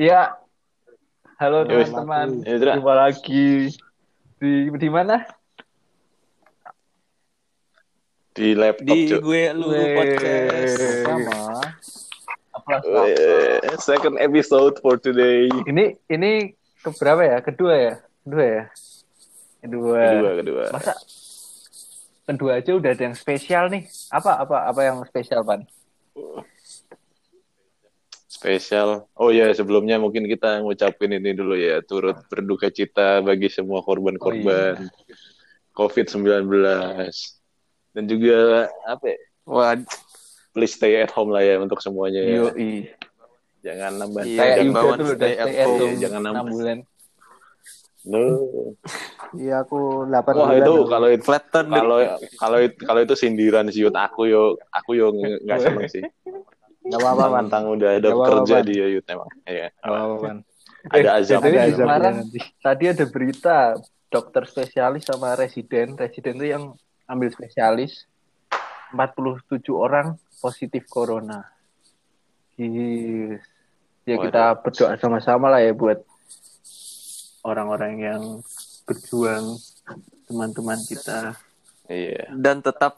Iya. Halo teman-teman. Ya. Jumpa lagi di di mana? Di laptop, di Cuk. gue lu podcast sama Second episode for today. Ini ini keberapa ya? Kedua ya? Kedua ya? Kedua. Kedua, kedua. Masa kedua aja udah ada yang spesial nih? Apa apa apa yang spesial, Pan? Spesial. Oh ya, sebelumnya mungkin kita ngucapin ini dulu ya, turut berduka cita bagi semua korban-korban COVID-19. Dan juga apa ya, wah please stay at home lah ya untuk semuanya ya. Yoi. Jangan nambah. Iya, tuh udah stay at stay at home. home Jangan enam nambah. bulan. Loh. iya aku 8 Wah bulan itu kalau itu flatten kalau kalau itu kalau itu sindiran sih Yud. aku yo aku yo nggak seneng sih Gak apa-apa man udah ada apa-apa, kerja Pan. dia Yud emang iya Gak apa-apa man ada Eh, azab di azabnya Semarang nanti. tadi ada berita dokter spesialis sama residen. Residen itu yang ambil spesialis 47 orang positif corona. Yes. Ya Waduh. kita berdoa sama-sama lah ya buat orang-orang yang berjuang teman-teman kita. iya dan tetap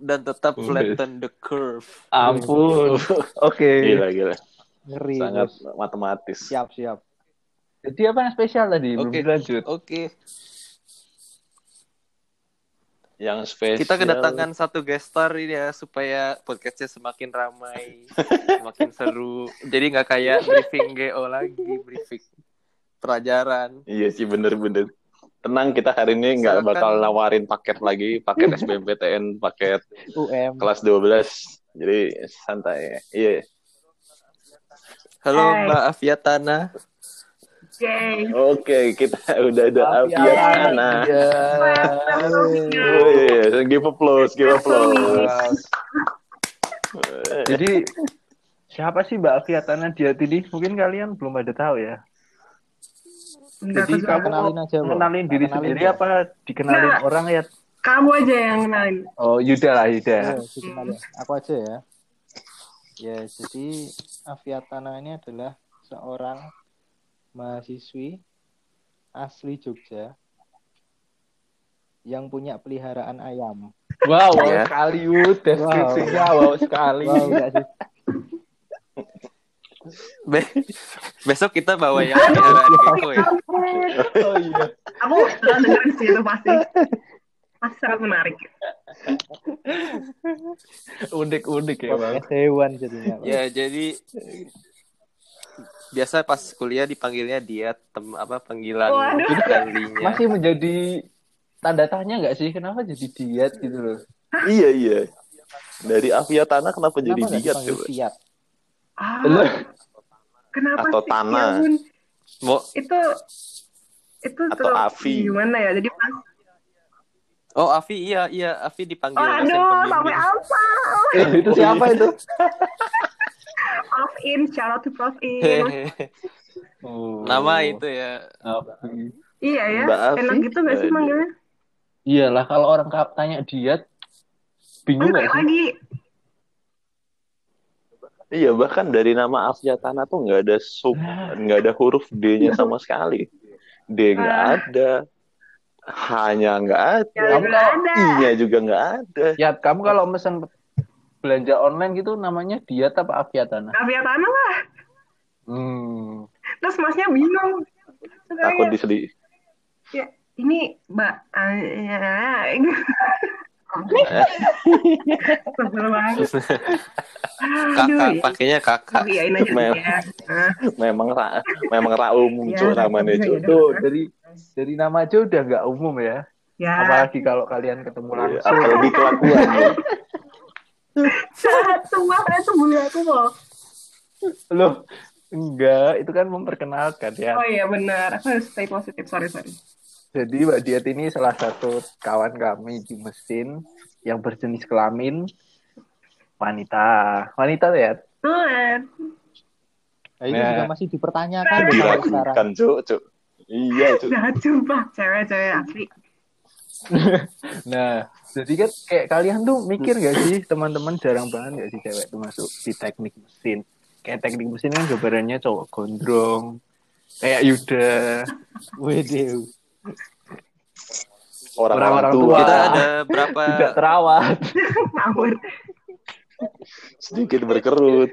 dan tetap flatten the curve Ampun. Oke. gila gila Ngeri sangat matematis Siap siap Jadi apa yang spesial tadi? Oke. dilanjut. oke yang spesial kita kedatangan satu guest star ini ya supaya podcastnya semakin ramai semakin seru jadi nggak kayak briefing GO lagi briefing pelajaran iya sih bener-bener tenang kita hari ini nggak bakal nawarin paket lagi paket SBMPTN paket UM kelas 12 jadi santai iya halo Hai. Mbak Afiatana Yay. oke kita udah ada Aviana Ya. Oh, iya, iya. give applause give applause Jadi siapa sih Mbak Afiatana Diat ini? Mungkin kalian belum ada tahu ya. Enggak, Jadi juga- kenalin aja, Bro. kenalin diri Kenalin, sendiri Bro. apa dikenalin Nah. orang ya? kamu aja yang kenalin. Oh Yuda lah Yuda. Dikenalin. aku aja ya ya jadi Aviatana ini adalah seorang mahasiswi asli Jogja yang punya peliharaan ayam Wow, wow Ya. sekali Yud. Deskripsinya wow, sekali. wow enggak sih Be- besok kita bawa yang peliharaan gecko ya Oh iya. Aku pernah dengerin sih itu pasti. Pasti sangat menarik. Unik-unik ya Bang. hewan jadinya ya jadi biasa pas kuliah dipanggilnya dia tem apa panggilan kalinya Masih menjadi tanda tanya nggak sih kenapa jadi diet gitu loh? iya iya dari Aviatana kenapa jadi Kenapa nggak diet coba Ah, Loh, kenapa Atau sih? tanah. Ya mau itu itu Atau Avi. gimana ya? Jadi pas oh Avi iya iya Avi dipanggil Oh, aduh, sampai apa? eh, itu siapa itu? Prof In, shout out to Prof In. Oh. nama itu ya Afi. iya ya, Mbak enak gitu gak sih manggilnya? Iyalah kalau orang tanya diet bingung Enggak lagi. Iya bahkan dari nama Aviatana tuh nggak ada sub nggak ada huruf D-nya sama sekali. D nggak Ah. ada, H-nya nggak ada, Ya, Kamu ada. I-nya juga nggak ada. Ya, kamu kalau pesan belanja online gitu namanya diet apa Aviatana? Aviatana lah. Hmm. Terus masnya bingung. Kayak, disedih. ya, ini Mbak ah, Sebel banget. kakak Aduh, ya. pakainya kakak Tapi yain aja Mem- ya. Ah, Memang ra, memang ra umum Ya, namanya iya, iya. Tuh dari dari nama aja udah nggak umum ya. Ya, Apalagi kalau kalian ketemu Iya, langsung. Apalagi kelakuan. semua kalian tuh bully aku loh. Loh, enggak, itu kan memperkenalkan ya. Oh iya benar, aku harus stay positif. Sorry sorry. Jadi Mbak Diet ini salah satu kawan kami di mesin yang berjenis kelamin wanita. Wanita ya? Tuhan. Nah, ini Nah. juga masih dipertanyakan sekarang. Diragukan cuy, cuy. Iya cuy. Jahat sumpah cewek-cewek asli. Nah, jadi kan kayak kalian tuh mikir gak sih teman-teman jarang banget gak sih cewek tuh masuk di teknik mesin. kayak teknik mesin kan gambarannya cowok gondrong kayak Yuda Waduh. Orang-orang tua. tua. Kita ada berapa tidak terawat. Sedikit berkerut.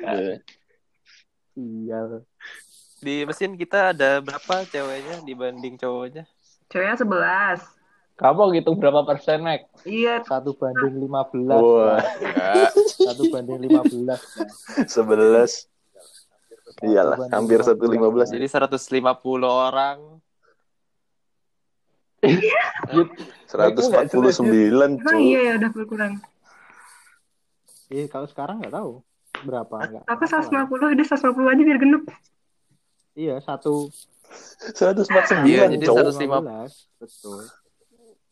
Iya. di mesin kita ada berapa ceweknya dibanding cowoknya? Ceweknya 11. kamu gitu berapa persen Mek? Iya, Satu banding 15. Wah, Enggak. Satu banding 15. Nah. sebelas. Iyalah, hampir satu lima belas. Jadi 150 orang. Seratus empat puluh sembilan. oh iya ya udah berkurang. Eh, kalau sekarang nggak tahu berapa enggak. Aku 150, udah 150 aja biar genep. Iya, satu Seratus empat Iya, sembilan. jadi cowok. 150. 15. Betul.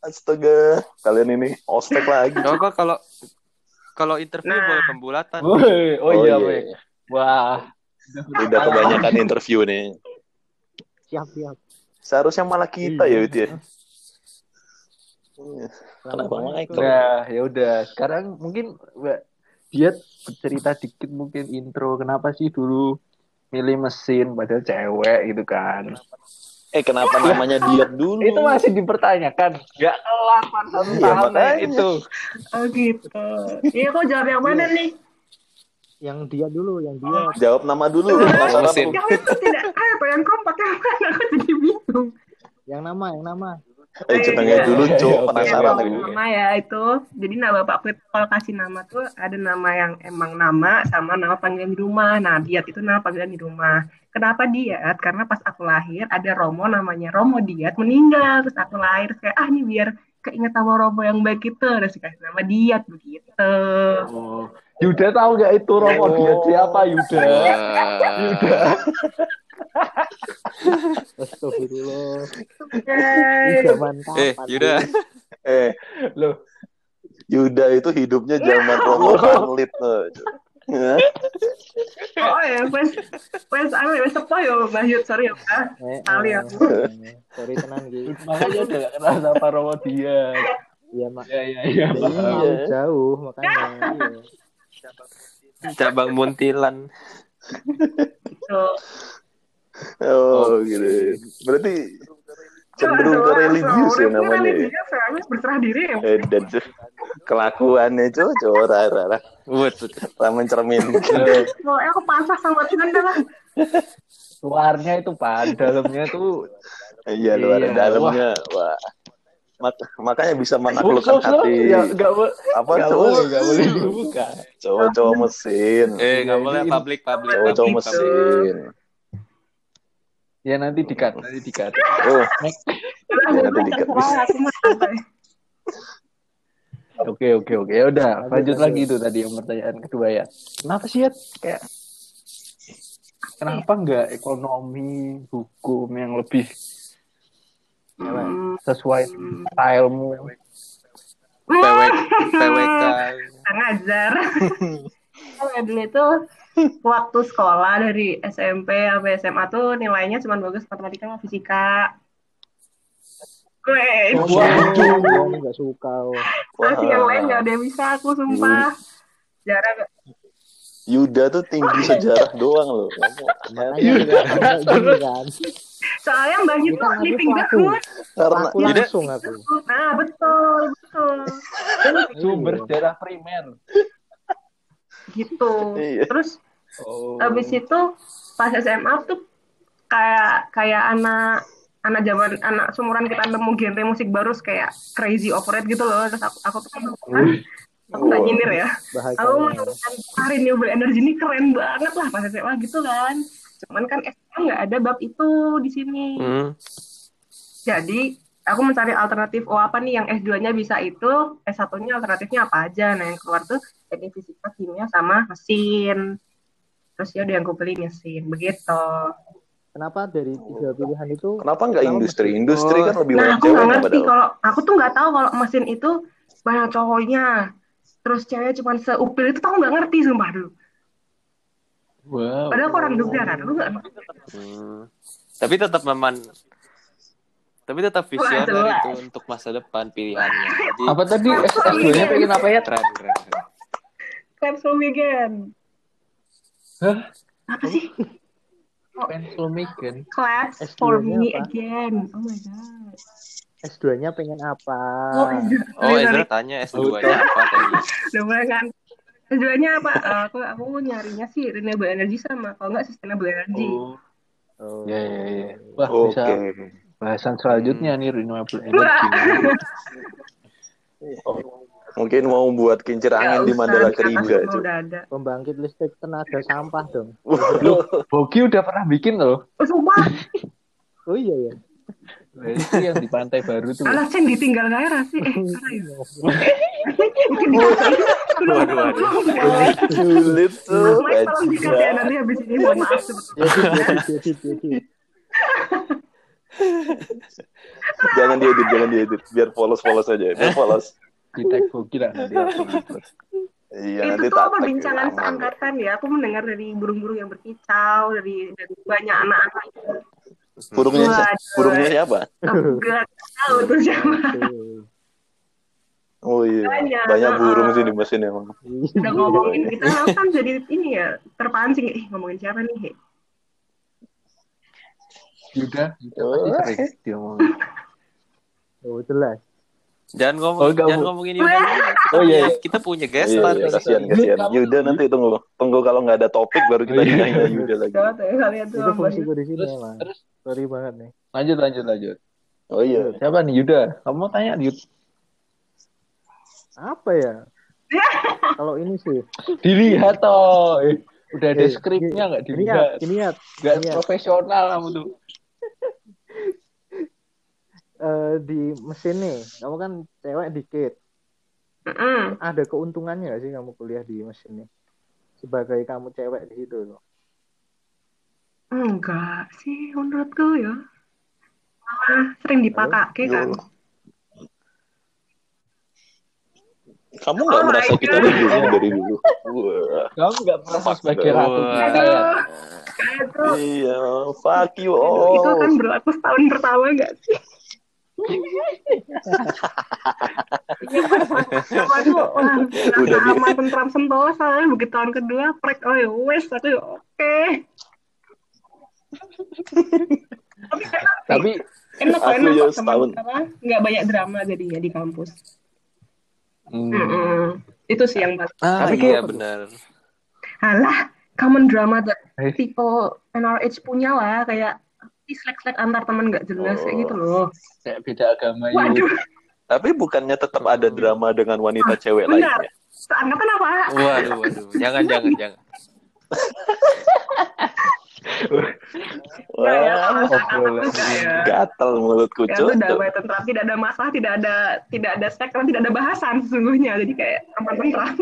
Astaga, kalian ini ospek lagi. Coba kalau kalau interview Nah. boleh pembulatan. Woi, oh, iya Mek wah Udah kebanyakan interview nih. Siap, siap. Seharusnya malah kita ya Iya. itu ya. Iya. Kenapa Michael? Nah, ya udah. Sekarang mungkin Mbak Diat bercerita dikit mungkin intro kenapa sih dulu milih mesin padahal cewek gitu kan. Eh kenapa namanya diet dulu? Itu masih dipertanyakan. Gak kelar satu Iya, tahun makanya. Itu. Oh gitu. Iya kok jawab yang mana nih? Yang dia dulu, yang dia. Jawab nama dulu. Penasaran Mesin. itu tidak apa yang kompak yang mana? Aku jadi bingung. Yang nama, yang nama. Eh jenengnya dulu, Cok. Iya, Penasaran aku. nama ya itu. Jadi nama bapakku itu kalau kasih nama tuh ada nama yang emang nama sama nama panggilan di rumah. Nah, Diat itu nama panggilan di rumah. Kenapa Diat? Karena pas aku lahir ada Romo namanya Romo Diat meninggal. Terus aku lahir kayak ah ini biar keinget sama Romo yang baik itu. Terus dikasih nama Diat begitu. Oh. Yuda tahu gak itu Romo Oh. Diat siapa Yuda? Yuda. Astagfirullah. Zaman Eh, kapan? Yuda. Eh, Loh, Yuda itu hidupnya zaman Romo Panlit tuh. Hah? Oh ya, wes wes anu wes apa yo Mbak Yud, sorry ya Mbak. Eh, Kali eh, aku. eh, Sorry tenan gitu. makanya udah gak kenal sama Romo Diat. Iya, Mak. Iya, iya, iya. Iya, jauh makanya. Iya. Cabang Muntilan. Oh, gitu. Berarti cenderung ke religius ya namanya. ya? Religius, soalnya berserah diri ya. Eh, dan tuh kelakuannya cocok rara Wut. rara mencerminkan. Pokoknya aku pasrah sama Tuhan dah lah. Luarnya itu pan, dalamnya tuh Iya luar Iya. dalamnya wah. Mak- makanya bisa menaklukkan hati Ya, gak, apa gak cowok boleh, gak boleh dibuka. cowok-cowok mesin Eh, nggak Iya, boleh public public. cowok-cowok mesin Ya nanti dikat, nanti dikat. oh Ya, nanti dikat. Oke, oke, oke. Ya udah, Lanjut, lagi itu tadi yang pertanyaan kedua ya. Kenapa sih ya kayak kenapa nggak ekonomi hukum yang lebih Hmm. sesuai stylemu? PW, PWK. Kurang ajar. Kalau dulu itu waktu sekolah dari SMP sampai SMA tuh nilainya cuma bagus matematika sama fisika. Gue, Oh, nggak suka. masih yang lain gak ada yang bisa aku sumpah. Jarang. Yuda tuh tinggi sejarah doang loh kamu kan. Soalnya Mbak Yud Kita tuh living pelaku. banget. karena Aku langsung aku. Nah, betul, betul. Sumber sejarah primer. Gitu. Iya. Terus Oh. Abis itu pas SMA tuh kayak kayak anak anak zaman anak sumuran kita nemu genre musik baru kayak crazy overrated gitu loh terus aku aku tuh kan aku nggak Wow. nyindir ya Bahasanya. aku menemukan renewable energy ini keren banget lah pas SMA gitu kan cuman kan SMA nggak ada bab itu di sini Hmm. jadi aku mencari alternatif oh apa nih yang S2-nya bisa itu S1-nya alternatifnya apa aja nah yang keluar tuh teknik fisika kimia sama mesin terus ya udah yang gue beli mesin begitu Kenapa dari tiga pilihan itu kenapa nggak industri mesin? industri kan lebih nah banyak aku nggak ngerti kalau aku tuh nggak tahu kalau mesin itu banyak cowoknya terus cewek cuma seupil itu aku nggak ngerti sumpah dulu Wow. padahal aku orang Jogja kan aku nggak Hmm. Tapi tetap meman tapi tetap visioner itu untuk masa depan pilihannya. Jadi Apa tadi S2-nya pengen apa ya? keren, keren, keren. Me again Hah? Apa sih? Pencil Megan. Class S2-nya for me apa? again. Oh my god. S2-nya pengen apa? Oh, Ezra. Oh, Ezra tanya S2-nya apa tadi? Udah mulai kan. Tujuannya apa? Eh, aku aku nyarinya sih renewable energy sama kalau nggak sustainable energy. Oh, Oh. ya ya ya. Wah, Oke. bisa bahasan selanjutnya nih renewable energy. Mungkin mau buat kincir angin Nggak di Mandala Keriga. Pembangkit listrik tenaga sampah dong. Loh, Bogi udah pernah bikin loh. Oh, sumpah. Oh iya ya. Itu yang di pantai baru tuh. Alah, Cen ditinggal gak ya sih? Eh, ya. Waduh, waduh. Sulit tuh. Mas, tolong dikat ya nanti habis ini mohon maaf sebetulnya. Edit, edit, edit, edit. Jangan diedit, jangan diedit. Biar polos-polos aja. Biar polos. Di tag Bogi lah nanti aku. Iya, itu nanti tuh perbincangan seangkatan ya. Aku mendengar dari burung-burung yang berkicau, dari, dari banyak anak-anak. Burungnya, Waduh. burungnya siapa? Aku gak tahu tuh siapa. Oh iya, Banyak, banyak burung sih di mesin emang. Udah ngomongin kita kan jadi ini ya terpancing. Eh ngomongin siapa nih? Yuda, Yuda pasti sering dia ngomong. Oh jelas. Jangan ngomong, Oh, jangan mau. ngomongin Yuda Oh, iya, iya. Kita punya Iya, guest iya, star. kasihan, kasihan. Yuda nanti tunggu, tunggu kalau nggak ada topik baru kita Oh, iya. nyanyi Yuda lagi. Gawat kalian tuh. Itu fungsi gue di sini Terus, emang. terus Sorry banget nih. lanjut lanjut lanjut. Oh iya. Siapa nih Yuda? Kamu mau tanya Yud? Apa ya? Kalau ini sih. Dilihat toh. Eh, udah ada Eh, skripnya nggak dilihat? Nggak ini ya. profesional kamu tuh. Eh, di mesin nih, kamu kan cewek dikit. Mm-mm. Ada keuntungannya gak sih kamu kuliah di mesin nih? Sebagai kamu cewek di situ loh. Enggak sih menurutku ya. Malah sering dipakai kan. Yo. Kamu nggak Oh merasa kita dulunya dari dulu? Kamu nggak merasa sebagai Wah. ratu ya? Tuh Iya, fuck you itu all. kan berlaku setahun pertama enggak sih? Udah aman tentram sentosa begitu tahun kedua prek. Oh ya wes aku ya oke. Tapi Tapi enak kok Aku enak ya kok teman nggak banyak drama jadinya di kampus. Hmm, Mm-mm. itu sih yang paling Ah, Tapi iya benar. alah common drama that Eh. people NRH punya lah kayak slack-slack antar teman nggak jelas kayak gitu loh kayak beda agama waduh Tapi bukannya tetap ada drama dengan wanita cewek benar lainnya? seangkatan apa Waduh, waduh. Jangan, jangan, jangan. Ya, Wah, enggak ya. gatal mulutku Ya damai tentram, tidak ada masalah, tidak ada tidak ada seks, karena tidak ada bahasan sesungguhnya. Jadi kayak aman tentram.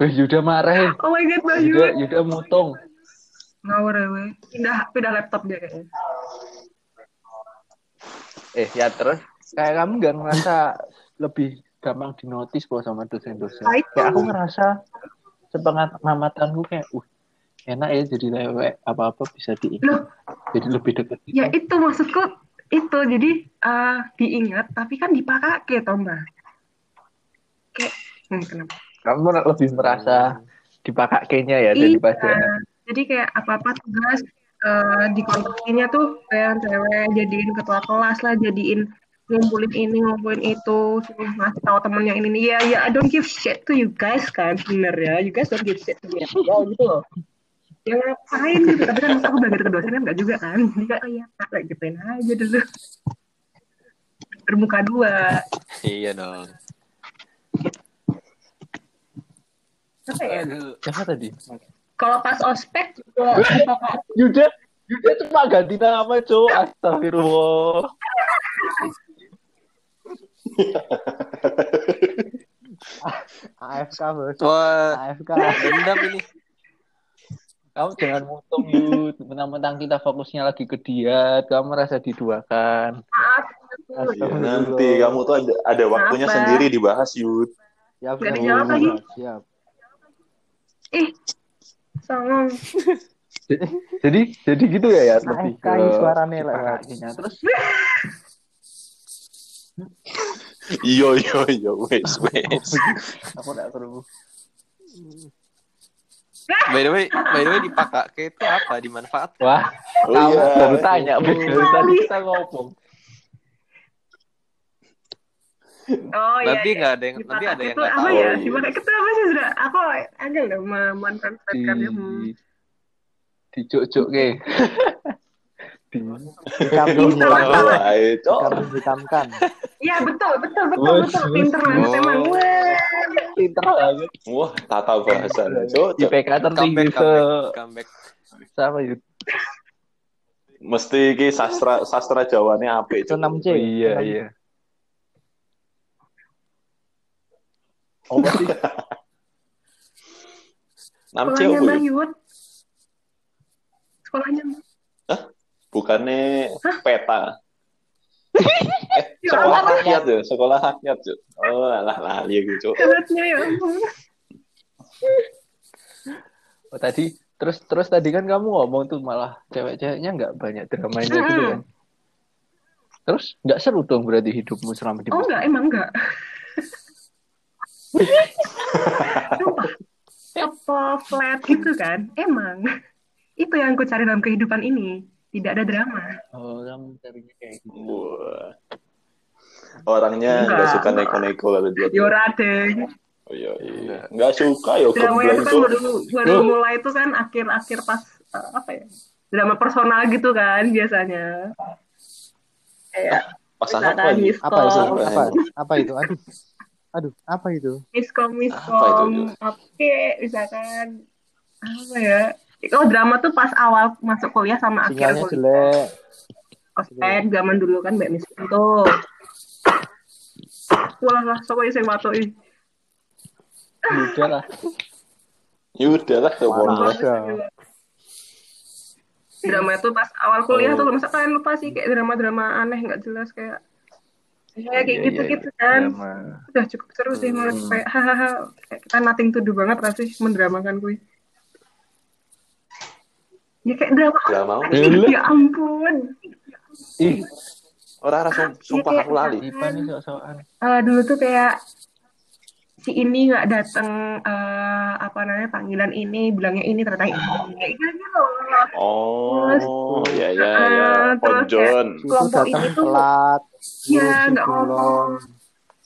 Eh, Yuda marah. Oh my god, Bayu. Yuda, Yuda mutung. Ngawur ya. Pindah, pindah laptop dia kayaknya. Eh, ya terus kayak kamu nggak ngerasa lebih gampang dinotis kok sama dosen-dosen. Ah, itu. Kayak aku ngerasa sepengamatanku kayak, uh, enak ya jadi lewek apa-apa bisa diingat. Loh, Jadi lebih dekat gitu. ya itu maksudku itu. Jadi eh, diingat, tapi kan dipakai toh, Mbak. Kayak, hmm, kenapa? Kamu lebih merasa dipakainya ya daripada Iya. Jadi kayak apa-apa tugas eh, di kontraksinya tuh kayak cewek jadiin ketua kelas lah, jadiin ngumpulin ini, ngumpulin itu, suruh ngasih tahu temen yang ini. Ya, ya, I don't give shit to you guys kan, bener ya. You guys don't give shit to me. Ya, gitu loh. Ya ngapain gitu, tapi kan aku belajar ke dosen kan enggak juga kan. Jadi kayak, oh iya, kayak gituin aja dulu. Bermuka dua. Iya dong. Apa ya? siapa tadi? Kalau pas ospek juga Yuda, Yuda cuma ganti nama, Cok. Astagfirullah. AFK bos. Wah, AFK. dendam ini. Kamu jangan mutung, Yud. Mentang-mentang kita fokusnya lagi ke diet, kamu merasa diduakan. Ya, nanti kamu tuh ada, ada waktunya Apa? sendiri dibahas Yud. Lagi. Siap. ih songong Jadi jadi gitu ya ya lebih ini suaranya dipakainya. Terus Yo yo yo wes wes. aku nggak perlu. By the way, by the way di Pakake itu apa? Dimanfaatkan? Wah, Oh kamu iya. baru tanya. Dari tadi kita ngomong. Oh iya. nanti iya. nggak ada yang nanti ada yang itu nggak apa tahu. ya? Iya. Itu apa sih sudah? Aku agak loh memanfaatkannya. Hmm. Di dijuk-juk ke. Hitamkan. Iya betul betul betul betul. Pinter banget Oh. emang. Wah. pinter banget. Wah, tata bahasa. Cok, cok. IPK tertinggi comeback. sama itu. Mesti ki sastra sastra Jawanya apa itu? Itu 6C. Oh, iya iya. Oh, sih? 6C Sekolahnya apa Mbak ya? Yud. Sekolahnya Mbak. Bukannya peta. eh, Ya sekolah rakyat ya, sekolah rakyat Cok. Oh, lah lali gitu, Cok. Kelasnya ya ampun. Oh, tadi terus terus tadi kan kamu ngomong tuh malah cewek-ceweknya nggak banyak dramanya gitu kan. Terus nggak seru dong berarti hidupmu selama di Oh enggak, emang enggak. Apa flat gitu kan? Emang. Itu yang aku cari dalam kehidupan ini. Tidak ada drama. Oh, kamu carinya kayak gitu. Wah. Orangnya Enggak. nggak suka neko-neko kalau dia. Yora deh. Oh, iya, iya. Nggak suka ya Drama itu kan baru, baru mulai itu kan akhir-akhir pas eh, apa ya? Drama personal gitu kan biasanya. Kayak Pasangan lagi. miskom, Apa itu? Apa? Apa? Apa itu? Aduh. Aduh, apa itu? miskom, Apa itu, miskom, oke, misalkan apa ya? Oh drama tuh pas awal masuk kuliah sama akhir Sinyalnya kuliah. jelek. ospek zaman dulu kan mbak miskom tuh. Walah lah, sokoy sing watoi. Udah lah. Ya udahlah, ya Mana pokoknya. ada. drama itu pas awal kuliah Oh. tuh masa kalian lupa sih kayak drama-drama aneh nggak jelas kayak kayak kayak Iya, gitu iya, gitu kan Drama. udah cukup seru sih menurut Hmm. kayak hahaha kayak kita nothing to do banget rasanya mendramakan gue ya kayak drama Drama ya ampun. Ih, Orang rasa sumpah Iya, aku lali. Eh, dulu tuh kayak si ini nggak datang eh, apa namanya panggilan ini bilangnya ini ternyata ini. Kayak gitu loh. Oh, ya ya ya. Eh, terus Kelompok datang ini tuh- telat. Ya ngurusin nggak ngomong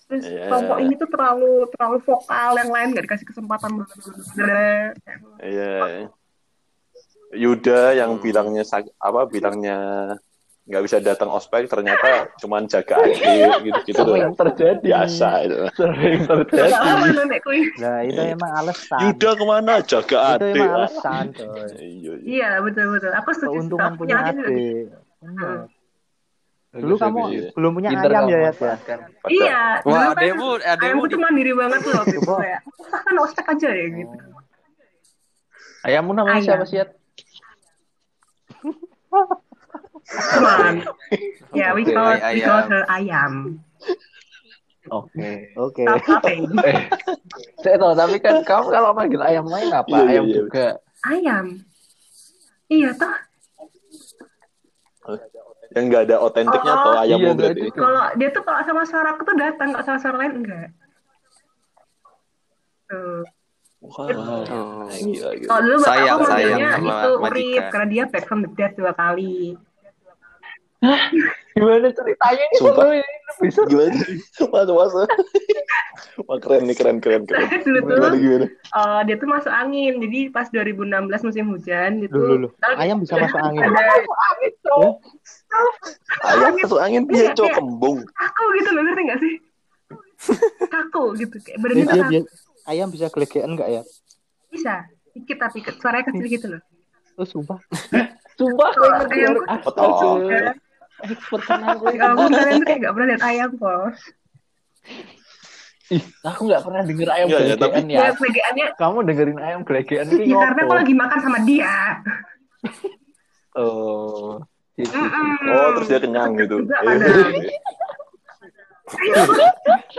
terus Iya. kelompok ini tuh terlalu terlalu vokal yang lain nggak dikasih kesempatan. Iya. Yuda yang bilangnya apa bilangnya nggak bisa datang ospek ternyata cuman jaga adik gitu gitu tuh Sering terjadi. biasa itu. Sering terjadi. Nah, itu emang alasan. Yuda ke mana jaga Itu adik? emang alasan, coy. Iya, iya. iya betul betul aku setuju Keuntungan Aku punya adik. Bener. Dulu Bagus, kamu iya. belum punya Pinter ayam ya, ya? manfaatkan. iya Wah, kan ademu, ademu ayamku di tuh mandiri banget tuh waktu itu kayak kan ospek aja ya gitu Ayammu namanya Ayam. siapa sih? Yat? cuman ya we call we ayam. call her ayam Oke. Oke. Laughing. Eh, saya tahu tapi kan kamu kalau manggil ayam lain apa? Iya, iya, ayam iya. juga. ayam iya toh Yang nggak ada otentiknya Oh, atau ayam iya, berarti. berarti. kalau dia tuh kalau sama suara aku tuh datang kalau sama suara lain enggak tuh Wah, Oh. gila, gila. Kalau dulu bapak Sayang, aku sayang sama itu Urip majikan. karena dia back from the dead dua kali. Gimana ceritanya ini Sumpah. ini bisa. Gimana? Masa masa. Wah keren nih keren keren keren. dulu tuh Gimana gimana? eh, dia tuh masuk angin. Jadi pas 2016 musim hujan gitu. Loh, loh. Lalu Ayam bisa masuk angin. Ada Ayam masuk angin Iya, dia cok iya. kembung. kaku gitu loh ngerti gak sih? Kaku gitu kayak Dia, badannya dia, dia- ayam bisa gelegean nggak ya? bisa. Dikit tapi suaranya kecil gitu loh. Oh, sumpah. Sumpah ayam-. Expert tenang gue. Ya ampun kalian tuh kayak gak pernah lihat ayam kok. Ih, aku nggak pernah denger ayam Iya, ya, gelegean ya. Ya pegaannya Kamu dengerin ayam gelegean ini ya karena aku lagi makan sama dia. Oh. Gitu. Mm-mm. Oh terus dia kenyang gitu. Juga Iya, kadang. iya, iya.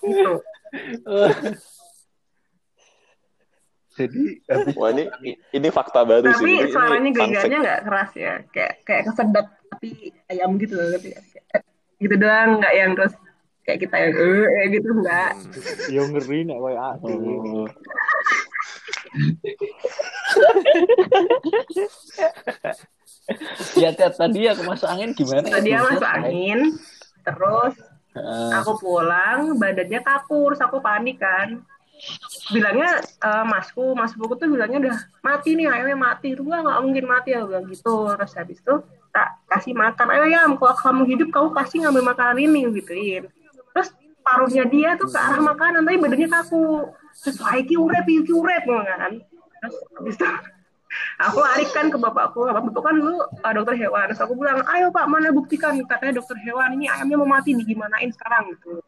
Gitu. Jadi Wah ini ini fakta baru sih. Tapi Ini- ini suaranya genggamnya nggak keras ya, kayak kayak kesedot tapi ayam gitu loh? Kayak gitu doang, nggak yang terus kayak kita yang eh gitu enggak. Yo ngeri nek koyo aku. Oh. Ya Ted, tadi aku masuk angin gimana? Terus dia Belum masuk angin, terus aku pulang badannya kaku terus aku panik kan bilangnya eh, masku mas buku tuh bilangnya udah mati nih ayamnya mati. Itu enggak nggak mungkin mati. Ya bilang gitu. Terus habis itu tak kasih makan. Ya kalau kamu hidup kamu pasti ngambil makanan ini gituin. Terus paruhnya dia tuh ke arah makanan tapi badannya kaku. Terus iki urep iki urep kan. Terus habis itu aku larikan ke bapakku. Bapak kan lu uh, dokter hewan. Terus aku bilang ayo pak mana buktikan? Katanya dokter hewan ini ayamnya mau mati digimanain sekarang gitu.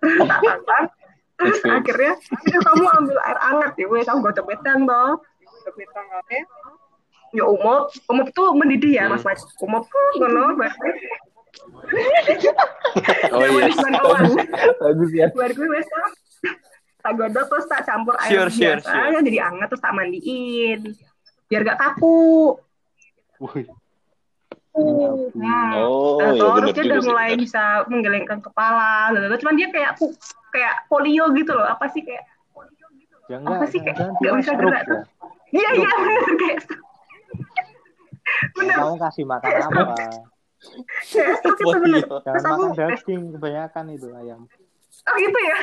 Tak terus akhirnya "Ayo kamu ambil air hangat ya wes aku gocok betang toh. Betang katanya ya umop umop tuh mendidih ya mas mas. Umop tuh ngono berarti. Oh iya. Bagus ya. buat gue wes tak godok terus tak campur air Sure, sure, biasa sure. yang jadi hangat terus tak mandiin. Biar gak kaku. Wih, Nah, Oh, Nah, ya terus dia udah mulai bisa menggelengkan kepala, lalu cuman dia kayak kayak polio gitu loh, apa sih kayak ya apa enggak, sih kayak jangan nggak bisa gerak ya. tuh. Iya iya bener kayak bener Kamu kasih makan apa? kayak stroke itu bener. Polio. Terus Jangan aku makan daging kebanyakan itu ayam. oh gitu ya.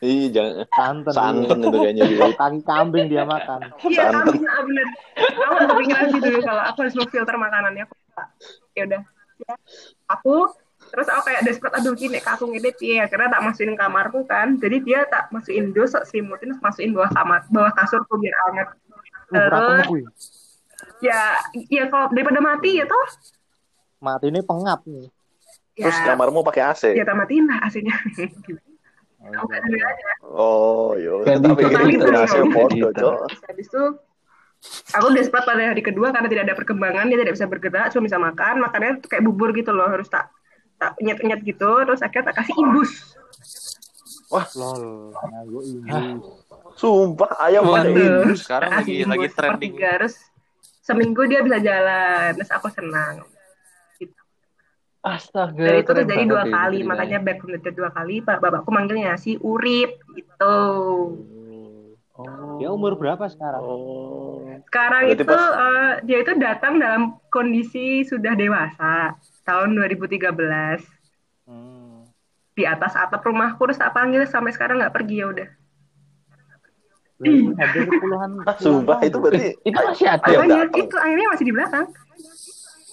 Ih, jangan Santan. santan itu kayaknya dia. Kaki kambing dia makan. Iya Santan. kambing ah, bener. Aku kepikiran sih dulu kalau aku harus filter makanannya. Ya udah. Ya. Aku terus aku kayak desperate aduh gini aku ngedit ya karena tak masukin kamarku kan jadi dia tak masukin dos tak selimutin terus masukin bawah kamar bawah kasurku biar hangat terus ya ya kalau daripada mati ya toh Mati ini pengap nih. Terus ya kamarmu pakai AC. ya tak matiin lah AC-nya Oh, iya. Oh, yo. Ganti Tapi itu Cok. Terus habis itu aku desperate pada hari kedua karena tidak ada perkembangan dia tidak bisa bergerak cuma bisa makan makannya tuh kayak bubur gitu loh harus tak tak nyet nyet gitu terus akhirnya tak kasih imbus Lol. Nah, gue ini. Sumpah ayam pada ini. Sekarang lagi kasih lagi imbus trending. terus seminggu dia bisa jalan terus aku senang Astaga. dari itu terjadi dua kali makanya back from the dead dua kali pak bapakku manggilnya si urip gitu Oh. Dia umur berapa sekarang? Oh. Sekarang Berarti itu pas- eh, dia itu datang dalam kondisi sudah dewasa tahun 2013 Hmm. di atas atap rumahku terus tak panggil sampai sekarang nggak pergi ya udah. Hampir puluhan. Ah, sumpah itu tahun. berarti Itu masih ada. Makanya datang. itu akhirnya masih di belakang.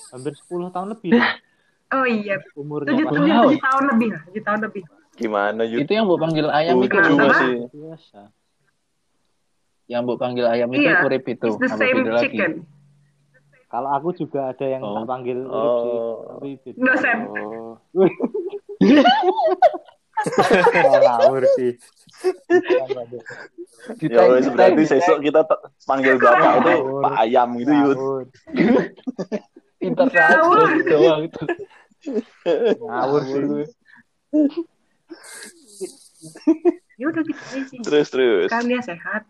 Hampir 10 tahun lebih. Oh iya, Umurnya tujuh tujuh tahun lebih lah, tujuh tahun lebih. gimana Yud? Itu yang bu panggil ayam itu biasa. Yang bu panggil ayam itu Iya, urip itu. It's the same beda lagi? Kalau aku juga ada yang Oh. tak panggil urip sih. Oh. Tapi beda. Dosen. Oh. Oh, ngawur sih. Kita, Ya wes berarti besok kita panggil bapak itu Ngawur. Pak Ayam gitu Yud. Ngawur. internet doang itu. Ngawur sih. Ya udah gitu aja sih. Terus terus. Kan dia sehat,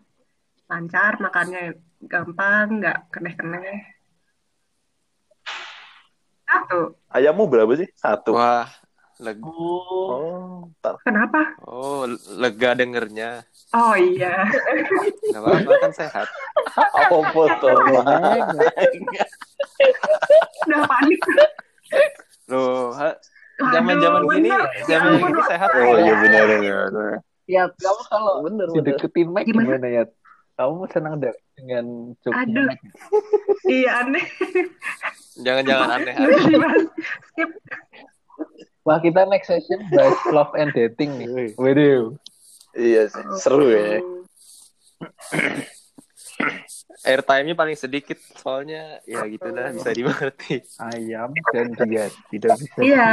lancar, makannya gampang, nggak keneh-keneh. Satu. Ayammu berapa sih? Satu. Wah, lega. Oh. Oh. Kenapa? Oh, lega dengernya. Oh iya. Gak apa-apa kan sehat. Oh, foto. Udah panik. Loh, zaman-zaman gini. Ya zaman gini sehat. Oh iya benar benar. Ya, kamu kalau Bener bener. dideketin Mike Gimana? gimana ya? Kamu senang deh dengan joknya Aduh. Iya aneh. Jangan-jangan aneh. Ya udah dibahas. Skip. Wah, kita next session bahas love and dating nih. Waduh. Iya sih, seru ya. Airtime-nya paling sedikit, soalnya ya gitu dah, bisa dimengerti. Ayam dan dia tidak bisa. Iya.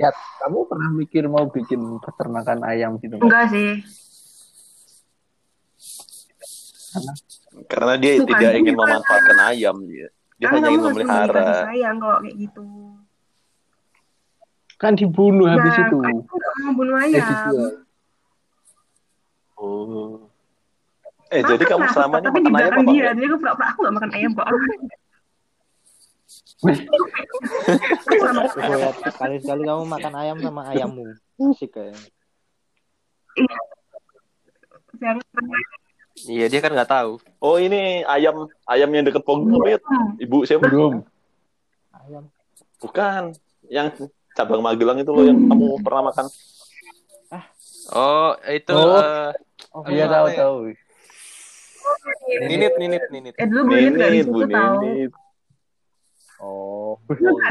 Ya, kamu pernah mikir mau bikin peternakan ayam gitu? nggak? Enggak sih. Karena dia Bukan, tidak ingin memanfaatkan ayam dia. Dia Karena hanya ingin memelihara. sayang kalau kayak gitu. Kan dibunuh habis Nah, itu. kan aku nggak mau bunuh Eh, ayam. dijual. Oh. Eh Makan jadi kamu selama ini makan ayam apa dia, jadi aku pura-pura aku nggak makan ayam kok. Sekali-sekali kamu makan ayam sama ayammu. Asik kayaknya. yang Iya dia kan nggak tahu. Oh ini ayam ayam yang deket Pogba ya? Ibu siapa? Belum. Ayam. Bukan. Yang cabang Magelang itu loh yang kamu pernah makan. Oh itu Oh. eh, Oh, Iya tahu ya? tahu. ninit ninit ninit. eh dulu Bu nggak di Ninit, Bu situ tahu. Ninit. Oh.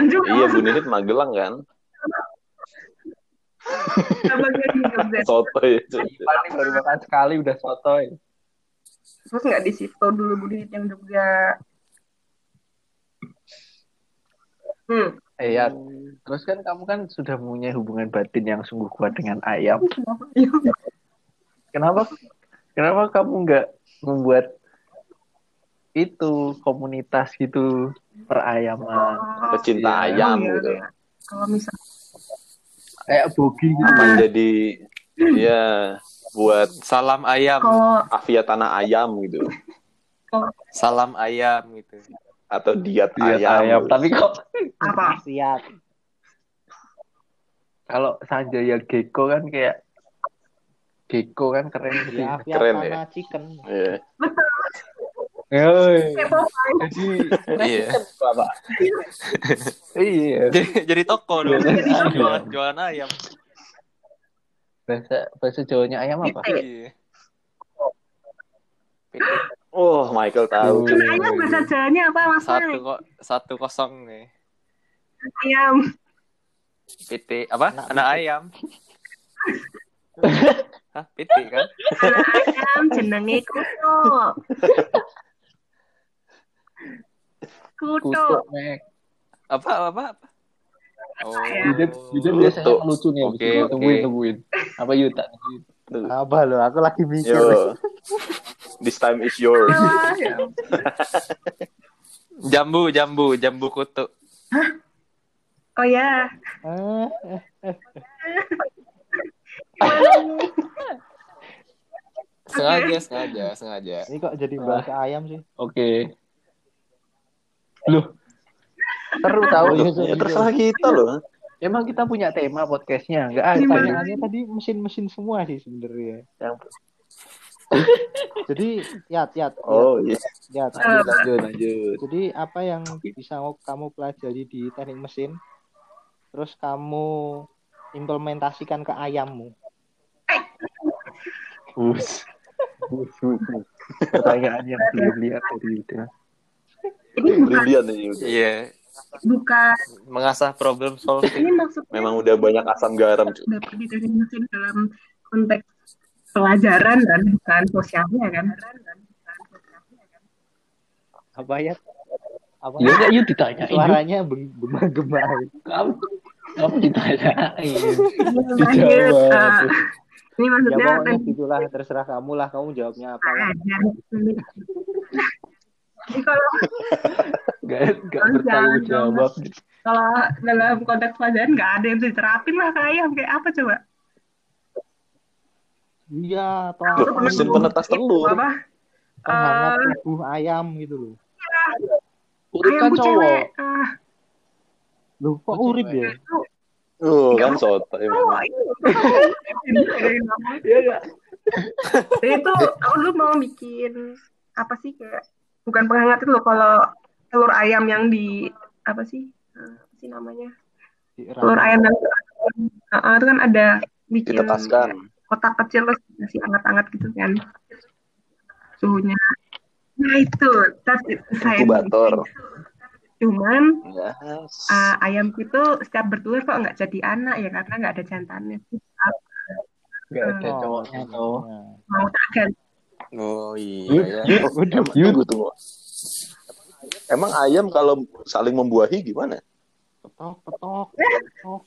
Juga. Iya, Bu Ninit Magelang kan? Sama dia di Jogja. Soto ya. Paling baru makan sekali udah sotoy. Terus nggak di situ dulu Bu Nit yang Jogja. Hmm. Eh ya, terus kan kamu kan sudah punya hubungan batin yang sungguh kuat dengan ayam. Kenapa? Kenapa kamu nggak membuat itu komunitas gitu perayaman Pecinta Iya. ayam iya, gitu. iya. Kalau misal kayak bogi gitu. Menjadi ya buat Salam ayam, kalau Avia tanah ayam gitu salam ayam gitu. atau diet Diet ayam. ayam. Tapi kok apa? Siap. kalau Sanjaya Gecko kan kayak Gecko kan keren sih. Ya, Keren Tanah Chicken. Iya. Jadi Iya. Iya. jadi, jadi toko dong. Jualan jualan, ayam. Bahasa bahasa Jawanya ayam apa? Iya. Pitik. Oh, Michael tahu. Ayam bahasa Jawanya apa mas? Satu kok satu kosong nih. Ayam. Pitik apa? Anak Anak, ayam. Hah, pitik kan? Anak ayam jenenge Kuto. Kuto. Mek. Apa apa apa? Oh. Yudit, Yudit biasanya lucu nih. Oke, oke. tungguin, tungguin. Apa Yuta? Apa lo? Aku lagi mikir. Yo. This time is yours. Ah, ya. Jambu, jambu, jambu kutu. Oh ya. Sengaja, sengaja, sengaja. ini kok jadi bahasa ayam sih? Oke. Loh. Seru tahu. Oh, iya, Ya, sorry, terserah kita loh. Emang kita punya tema podcastnya? Enggak ada. Gimana? Pertanyaannya tadi mesin-mesin semua sih sebenarnya. Yang- Jadi, yat, yat, Oh, iya. yat, Lanjut, lanjut, lanjut. Jadi apa yang bisa kamu pelajari di teknik mesin, terus kamu implementasikan ke ayammu? Bus. Bus. Pertanyaan yang belum lihat dari Yuda. Ini Brilian ini. Iya, bukan mengasah problem solving. ini maksudnya Memang udah banyak asam garam, dapat di teknik mesin dalam konteks pelajaran dan bukan sosialnya kan. Apa ya? Apa? Iya enggak yuk ditanyain. Yud. Suaranya beng- gema-gema. Kamu kamu ditanyain. Lanjut. Dijawab. ah, ini Ya maksudnya pokoknya gitulah, terserah kamu lah, kamu jawabnya apa lah. Jadi kalau bertanggung jawab. kalau dalam konteks pelajaran nggak ada yang bisa diterapin lah ke ayam kayak apa coba? Iya, apa mesin penetas telur. Apa? Penghangat Eh, tubuh ayam gitu loh. Urip kan cowok. Ah, Loh, kok urip ya? Oh, kan soto. Iya itu aku dulu mau bikin apa sih kayak bukan penghangat itu loh kalau telur ayam yang di apa sih Eh, apa sih namanya telur ayam yang ah, itu kan ada bikin Ditetaskan. kotak kecil terus masih hangat-hangat gitu kan suhunya nah itu it saya Inkubator. cuman Yes. uh, ayamku itu setiap bertelur kok nggak jadi anak ya karena nggak ada jantannya Enggak ada Oh, cowoknya tuh. mau tak ganti Oh iya. Ya. Oh, emang, tunggu, tunggu. Emang ayam kalau saling membuahi gimana? Petok, petok, petok.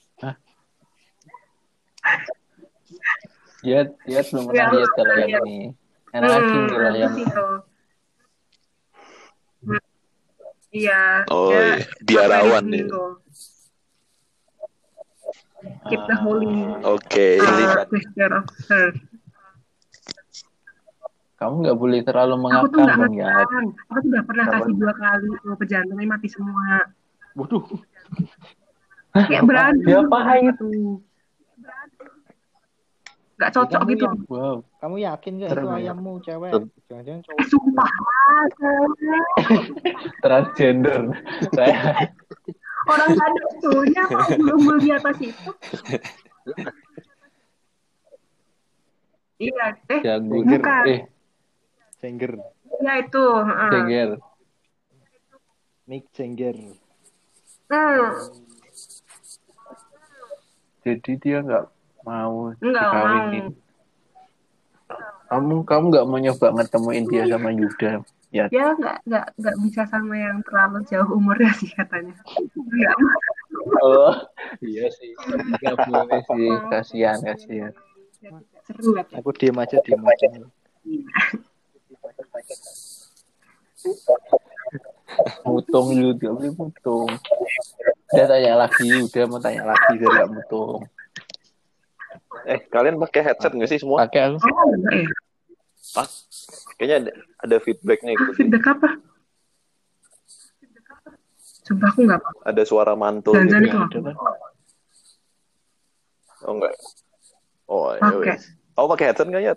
Dia dia belum pernah Ya, lihat kalau yang lihat. ini. Enak Hmm, kalau yang. Hmm. Iya. Oh, dia iya. biarawan dia. single. Keep the holy Oke, uh, lihat. gesture of her. Kamu nggak boleh terlalu Aku tuh mengakang nggak dong ya. Aku tuh udah pernah Apa? kasih dua kali mau pejantungnya mati semua. Waduh. Kayak berani. Diapain itu? Gak cocok Kamu gitu. yang- Wow. Kamu yakin gak Serem itu ya. ayammu cewek? Serem. Jangan-jangan Eh, cowok. sumpah. Transgender. Saya Orang ada tuhnya kok belum di atas itu. Iya, eh, jagung. Bukan. Eh, Jengger. ya itu. heeh. jengger. Mick Jengger. Hmm, Jadi dia nggak mau dikawinin. Kamu kamu nggak mau nyoba ngetemuin dia sama Yuda? Ya, dia nggak nggak nggak bisa sama yang terlalu jauh umurnya sih katanya. Nggak Oh, iya sih. Nggak boleh sih. Kasihan, kasihan. seru. Aku diem aja, diem aja. Mutung juga, beli mutung. Dia tanya lagi, udah mau tanya lagi, dia nggak mutung. Eh, kalian pakai headset nggak sih semua? Pakai aku. Oh, enggak ya. Kayaknya ada, ada feedbacknya Ah, gitu. feedback apa? Sumpah aku nggak apa. Ada suara mantul Jangan gitu. kan? Oh enggak. Oh, ya. Kamu pakai headset nggak ya?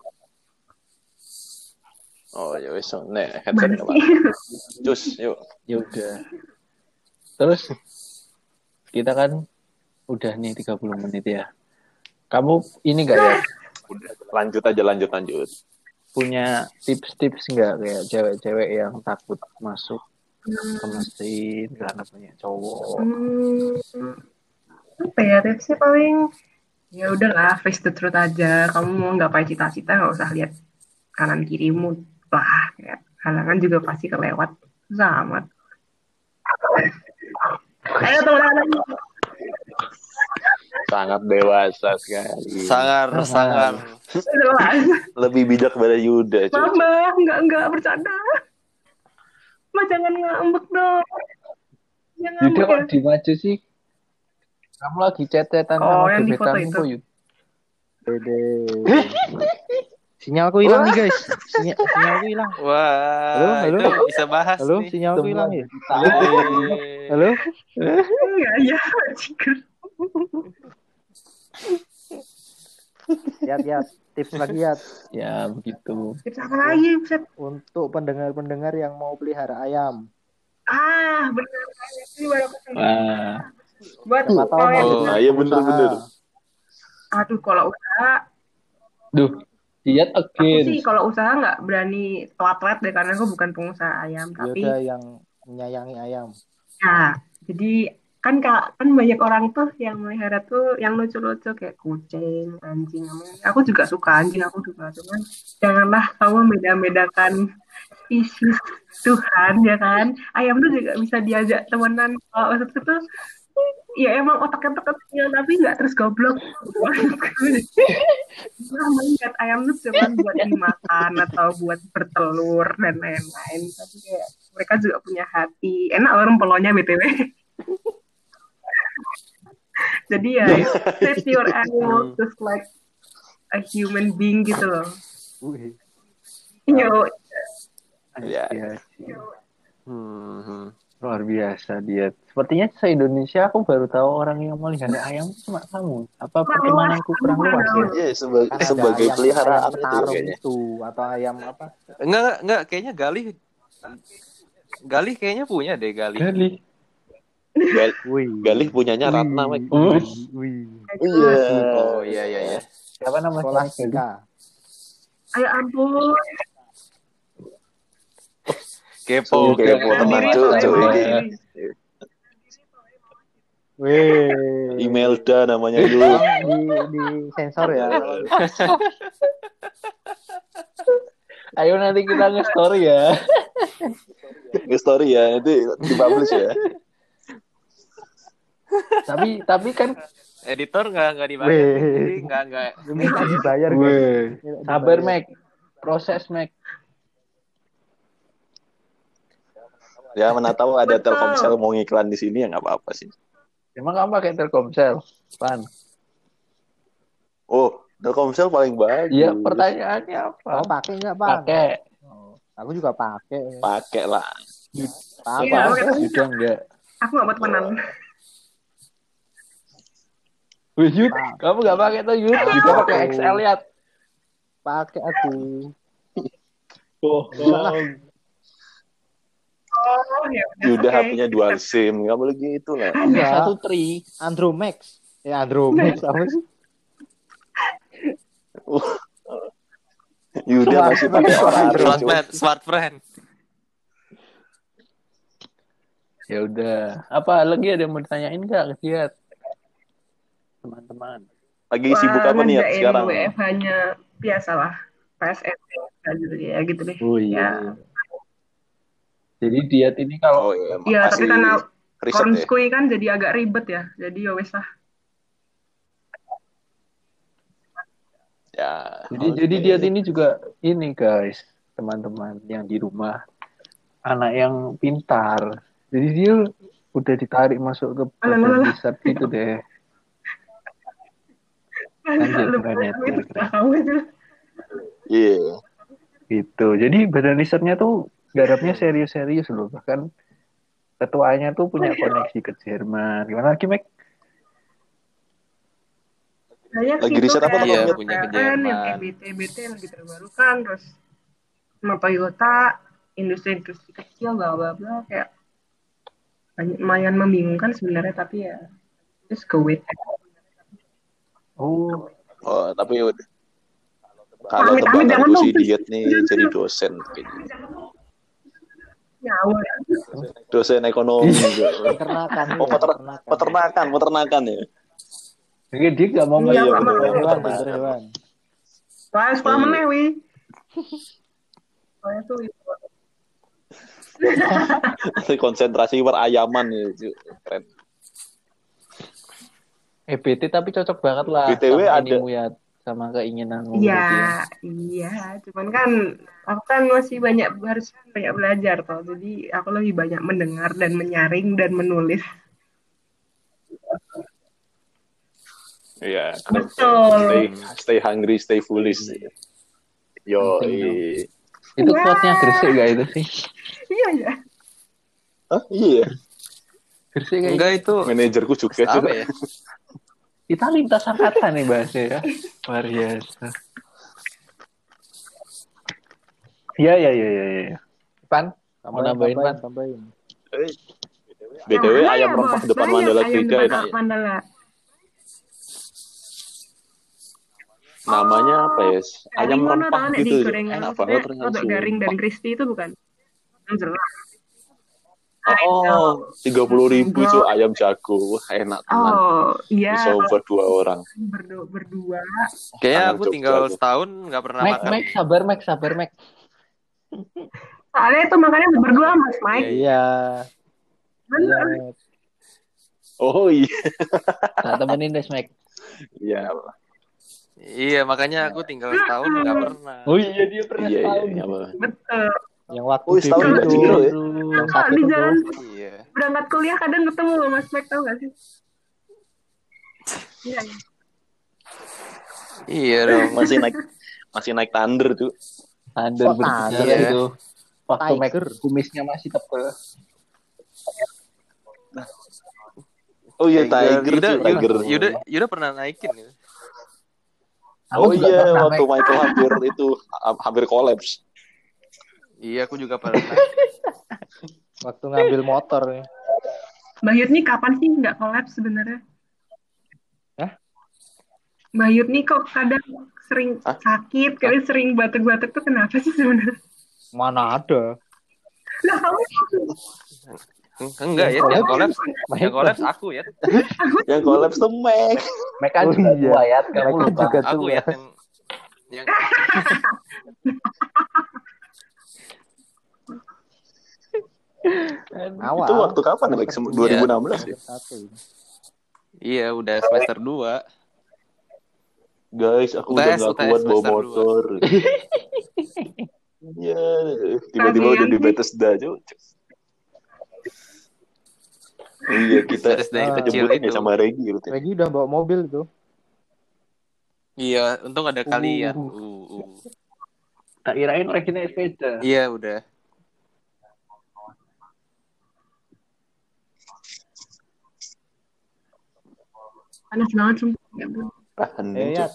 Oh, ya wes. Nih, headset. Cus, yuk. Ya udah. Terus kita kan udah nih 30 menit ya. Kamu ini nggak ya Udah, lanjut aja, lanjut, lanjut. punya tips-tips nggak kayak cewek-cewek yang takut masuk ke mesin karena punya cowok? Hmm, apa ya tipsnya paling ya udahlah face the truth aja kamu mau nggak pakai cita-cita nggak usah lihat kanan kirimu lah kayak halangan juga pasti kelewat amat ayo teman-teman Sangat dewasa sekali. Sangar, sangar. jelas Lebih bijak pada Yuda. cuy. mama nggak nggak bercanda ma jangan ngambek dong jangan Yuda ya kok di maju sih? Kamu lagi chat-chatan Oh, sama yang di foto itu. Dede. Sinyalku hilang nih guys. Sinyal, sinyalku hilang. Wah, Halo, halo. itu bisa bahas Halo, nih. sinyalku hilang ya. Halo. Iya, iya, jika. Ya, ya. Tips lagi ya Ya begitu. Tips apa lagi, untuk pendengar-pendengar yang mau pelihara ayam. Ah, benar. Ini baru aku tahu. Wah, Buat Oh, iya bener. aduh kalau usaha duh, diet aku again. sih kalau usaha nggak berani telat-telat deh karena aku bukan pengusaha ayam Ya tapi yang menyayangi ayam. ya jadi kan ka- kan banyak orang tuh yang melihara tuh yang lucu-lucu kayak kucing anjing aku juga suka anjing aku juga cuman janganlah kamu beda-bedakan spesies Tuhan ya kan ayam tuh juga bisa diajak temenan kalau maksudku tuh ya emang otaknya tuh kecil tapi nggak terus goblok. Nah, melihat ayam tuh cuma buat dimakan atau buat bertelur dan lain-lain. Tapi kayak mereka juga punya hati. Enak loh rempolonya btw jadi ya treat your animal just like a human being gitu loh. Yo. Ya. Ya, sih. hmm, hmm. Luar biasa dia. Sepertinya se Indonesia aku baru tahu orang yang melihara ayam cuma kamu. Apa pertemananku kurang luas ya? Iya, sebagai, ada sebagai ayam- peliharaan ayam itu kayaknya. itu atau ayam apa? Enggak, enggak, kayaknya Galih Galih kayaknya punya deh Galih. Gali. Gal- Wih. Galih punyanya Ratna. Hmm. Wih. Iya. Oh iya iya iya. Siapa namanya? Scholastika. ayo ampun Kepo, Kepo, kepo teman, ayo mandiri. Wih. Imelda namanya. Tolong di, di sensor ya. Ayo nanti kita nge-story ya. Nge story ya, nanti dipublish ya. tapi tapi kan Editor enggak enggak dibayar. Weh. Jadi enggak enggak. Minta dibayar sabar. Mac. Proses Mac. Ya mana tahu ada Betul. Telkomsel mau ngiklan di sini ya nggak apa-apa sih. Emang kamu pakai Telkomsel? Pan. Oh, Telkomsel paling bagus. Iya, pertanyaannya apa? Kamu pakai nggak pak? Pakai. Oh, aku juga pakai. Pakai lah. Iya, Pakai. pakai. Sudah enggak. Aku nggak mau temenan. Wih, Yud, kamu gak pakai tuh Yud, juga pakai XL lihat. Pakai aku. Oh, Oh, ya udah. Yuda oke. HP-nya dual SIM, nggak boleh gitu lah. Enggak. satu tri. Andromax. Ya Andromax apa sih? Yuda masih pakai orang Smart friend, smart friend. Ya udah, apa lagi ada yang mau ditanyain nggak ke dia? Teman-teman. Lagi sibuk apa nih ya sekarang? WFH-nya biasalah. PSN gitu ya gitu deh. Oh Ya. Jadi diet ini kalau Oh iya, Iya, tapi masih karena riset ya. Konskui kan jadi agak ribet ya. Jadi ya wes lah. Ya. jadi oke. jadi diet ini juga ini guys, teman-teman yang di rumah anak yang pintar. Jadi dia udah ditarik masuk ke badan riset gitu deh. Lanjut, keren ya, itu keren. itu. Iya. Gitu. Jadi badan risetnya tuh garapnya serius-serius loh. Bahkan ketuanya tuh punya koneksi ke Jerman. Gimana lagi, Mek? Banyak Lagi riset apa? PLN, Punya ke yang Jerman. kayak BT, BT lagi terbarukan terus sama Toyota, industri-industri kecil bla bla bla kayak banyak- lumayan membingungkan sebenarnya tapi ya just go with it. Oh, Oh, tapi udah. Kalau gue dong. sih diet nih jadi dosen kayaknya. Ngawur. Dosen ekonomi. juga. Peternakan. Oh, ya, peter- peternakan, peternakan ya. jadi dia nggak mau Iya, ngeliat. Hewan, Iya. meneh wi. Soalnya tuh itu. Konsentrasi perayaman ya. Keren. EBT tapi cocok banget lah BTW ada- Muyat. Sama keinginanmu Iya, ya. iya. Cuman kan aku kan masih banyak harus banyak belajar toh. Jadi aku lebih banyak mendengar dan menyaring dan menulis. Iya. Betul. Stay, stay hungry, stay foolish. Yo, Itu Wah. quote-nya Gresik gak itu sih? Iya ya. Hah? Iya. Gresik Enggak itu Manajerku juga. apa Cu. ya? Kita lintas angkatan nih bahasnya ya. Luar biasa. Iya, iya, iya, iya. Ya. Pan, mau nambahin, Pan? tambahin. BTW mana ayam ya, rempah depan Mandala depan enak ya. Mandala. Namanya apa ya? Ayam rempah gitu. Enak banget ternyata. Garing dan crispy itu bukan? Yang jelas. Oh, tiga puluh ribu cu ayam jago. Wah, enak teman. Oh, iya. Bisa dua orang. Berdu- berdua. Kayaknya aku Jogja tinggal setahun nggak pernah Mac, makan. Mac, sabar, Mac, sabar, Mac. Soalnya itu makannya berdua Mas Mike. Iya. Bener. Iya. Oh iya. Tak temenin deh, Mac. Iya. Iya, makanya aku tinggal setahun nggak pernah. Oh iya, dia pernah Iya, iya, setahun. iya. apa. Betul. Yang waktu Oh, di itu. Ya? Yang sakit di itu. jalan Iya. berangkat kuliah kadang ketemu loh Mas Mike tau gak sih? Iya, iya. Iya dong. Masih naik masih naik thunder tuh. Thunder Kok berbicara Thunder? itu. Waktu Mac Tiger. kumisnya masih tebel. Oh iya Tiger, Yuda, tuh, Tiger. Yuda, Yuda, Yuda pernah naikin ya? Oh Aku juga iya, waktu Mac. Michael hampir itu ha- hampir kolaps. Iya, aku juga pernah. Waktu ngambil motor nih. Mbak Yud nih kapan sih nggak kolaps sebenarnya? Hah? Mbak Yud nih kok kadang sering Hah? sakit, kadang sering batuk-batuk tuh kenapa sih sebenarnya? Mana ada? Lah kamu Enggak ya, yang kolaps, yang kolaps aku ya. Yang kolaps tuh Mac. Mac kan Oh juga iya. tua ya, kamu kan lupa. juga Aku ya yang yang Awal. Itu waktu kapan? Sem- 2016 ya? Iya udah semester 2. Guys, aku udah UTS kuat bawa motor. Iya, tiba-tiba udah di Bethesda, cuy. Iya, kita jemputnya itu. sama Regi gitu. Regi udah bawa mobil tuh. Iya, untung ada kalian. Uh, uh. Tak kirain lagi naik sepeda. Iya udah. Panas banget sumpah. Ya.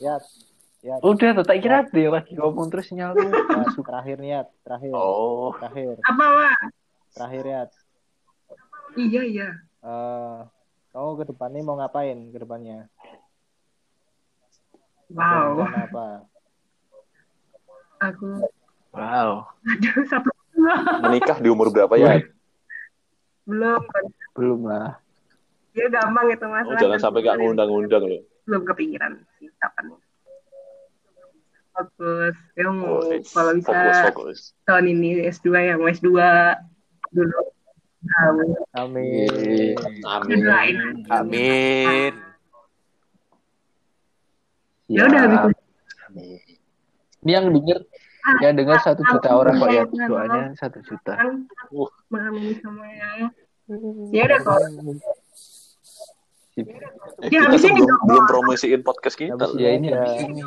Yat. Yat. Udah, tuh, tak kira dia lagi ngomong terus sinyal lu Yat. masuk. Terakhir nih, Yat. Terakhir. Oh, Terakhir. Apa, Wak? Terakhir, Yat. Iya, iya. Eh, kamu ke depannya mau ngapain ke depannya? Wow. Apa? Aku, Wow, aduh, satu. menikah di umur berapa ya? Belum. belum lah. Dia gampang itu, Mas. Oh, jangan sampai gak ngundang-undang loh. Belum kepikiran sih, kapan. Fokus. Yang Oh, kalau bisa fokus, fokus. tahun ini S2 yang S2 dulu. Amin. Amin. Amin. Doain. Amin. Ya udah habis. Amin. Ini yang denger, yang denger satu juta orang kok ya. Doanya satu juta. Uh. mengamini sama ya. Ya udah kok. Ya Kita habis ini sebelum dong. belum promosiin podcast kita. Habis. Ya ini habis ini.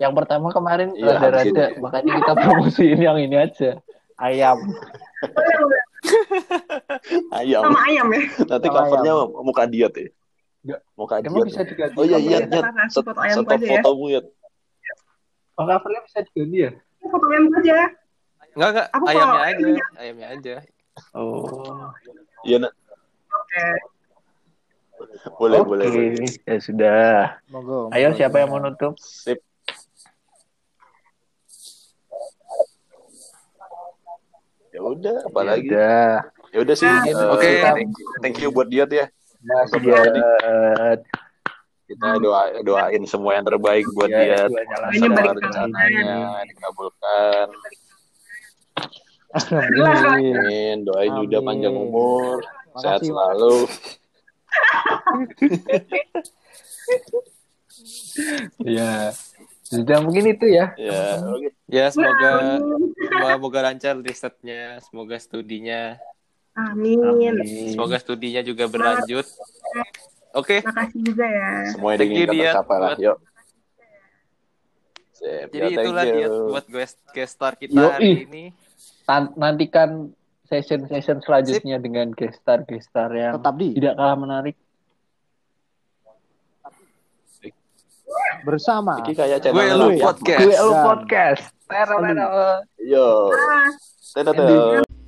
Yang pertama kemarin Iya, rada-rada, makanya kita promosiin yang ini aja. Ayam. Ayam. Sama ayam ya. Nanti Sama covernya muka diet ya. Enggak. Muka Emang diet. bisa diganti? Oh iya iya Foto iya. ayam, Set- ya. fotomu ya. Oh, covernya bisa diganti ya? Foto ayam aja. Enggak enggak, ayamnya aja, ayamnya aja. Oh. Iya nak. Oke. Boleh Oke, boleh. boleh. ya sudah. Monggo. Ayo monggo, siapa yang mau nutup? Sip. Ya udah, apalagi. Ya udah. Ya udah sih. Nah, eh, oke. thank, thank you buat diet ya. Masih buat Kita doa doain semua yang terbaik buat ya, balik rencananya dikabulkan. Amin. Doain juga panjang umur, sehat selalu. Ya. Sudah mungkin itu ya. Ya, oke. Ya semoga semoga lancar risetnya, semoga studinya, Amin. Amin. semoga studinya juga berlanjut. Oke, Makasih juga ya. Semua yang Thank you, diinginkan Dian. tercapai lah. Buat- Yuk. Sip. jadi Ya, itulah you. dia buat guest guest star kita Yoi. hari ini. Nantikan session-session selanjutnya dengan gestar gestar yang Tetap di tidak kalah menarik. bersama. Ini kayak channel Gue lu rakyat. podcast. Gue lu podcast. Tero, tero. Yo. Ah. Dadah.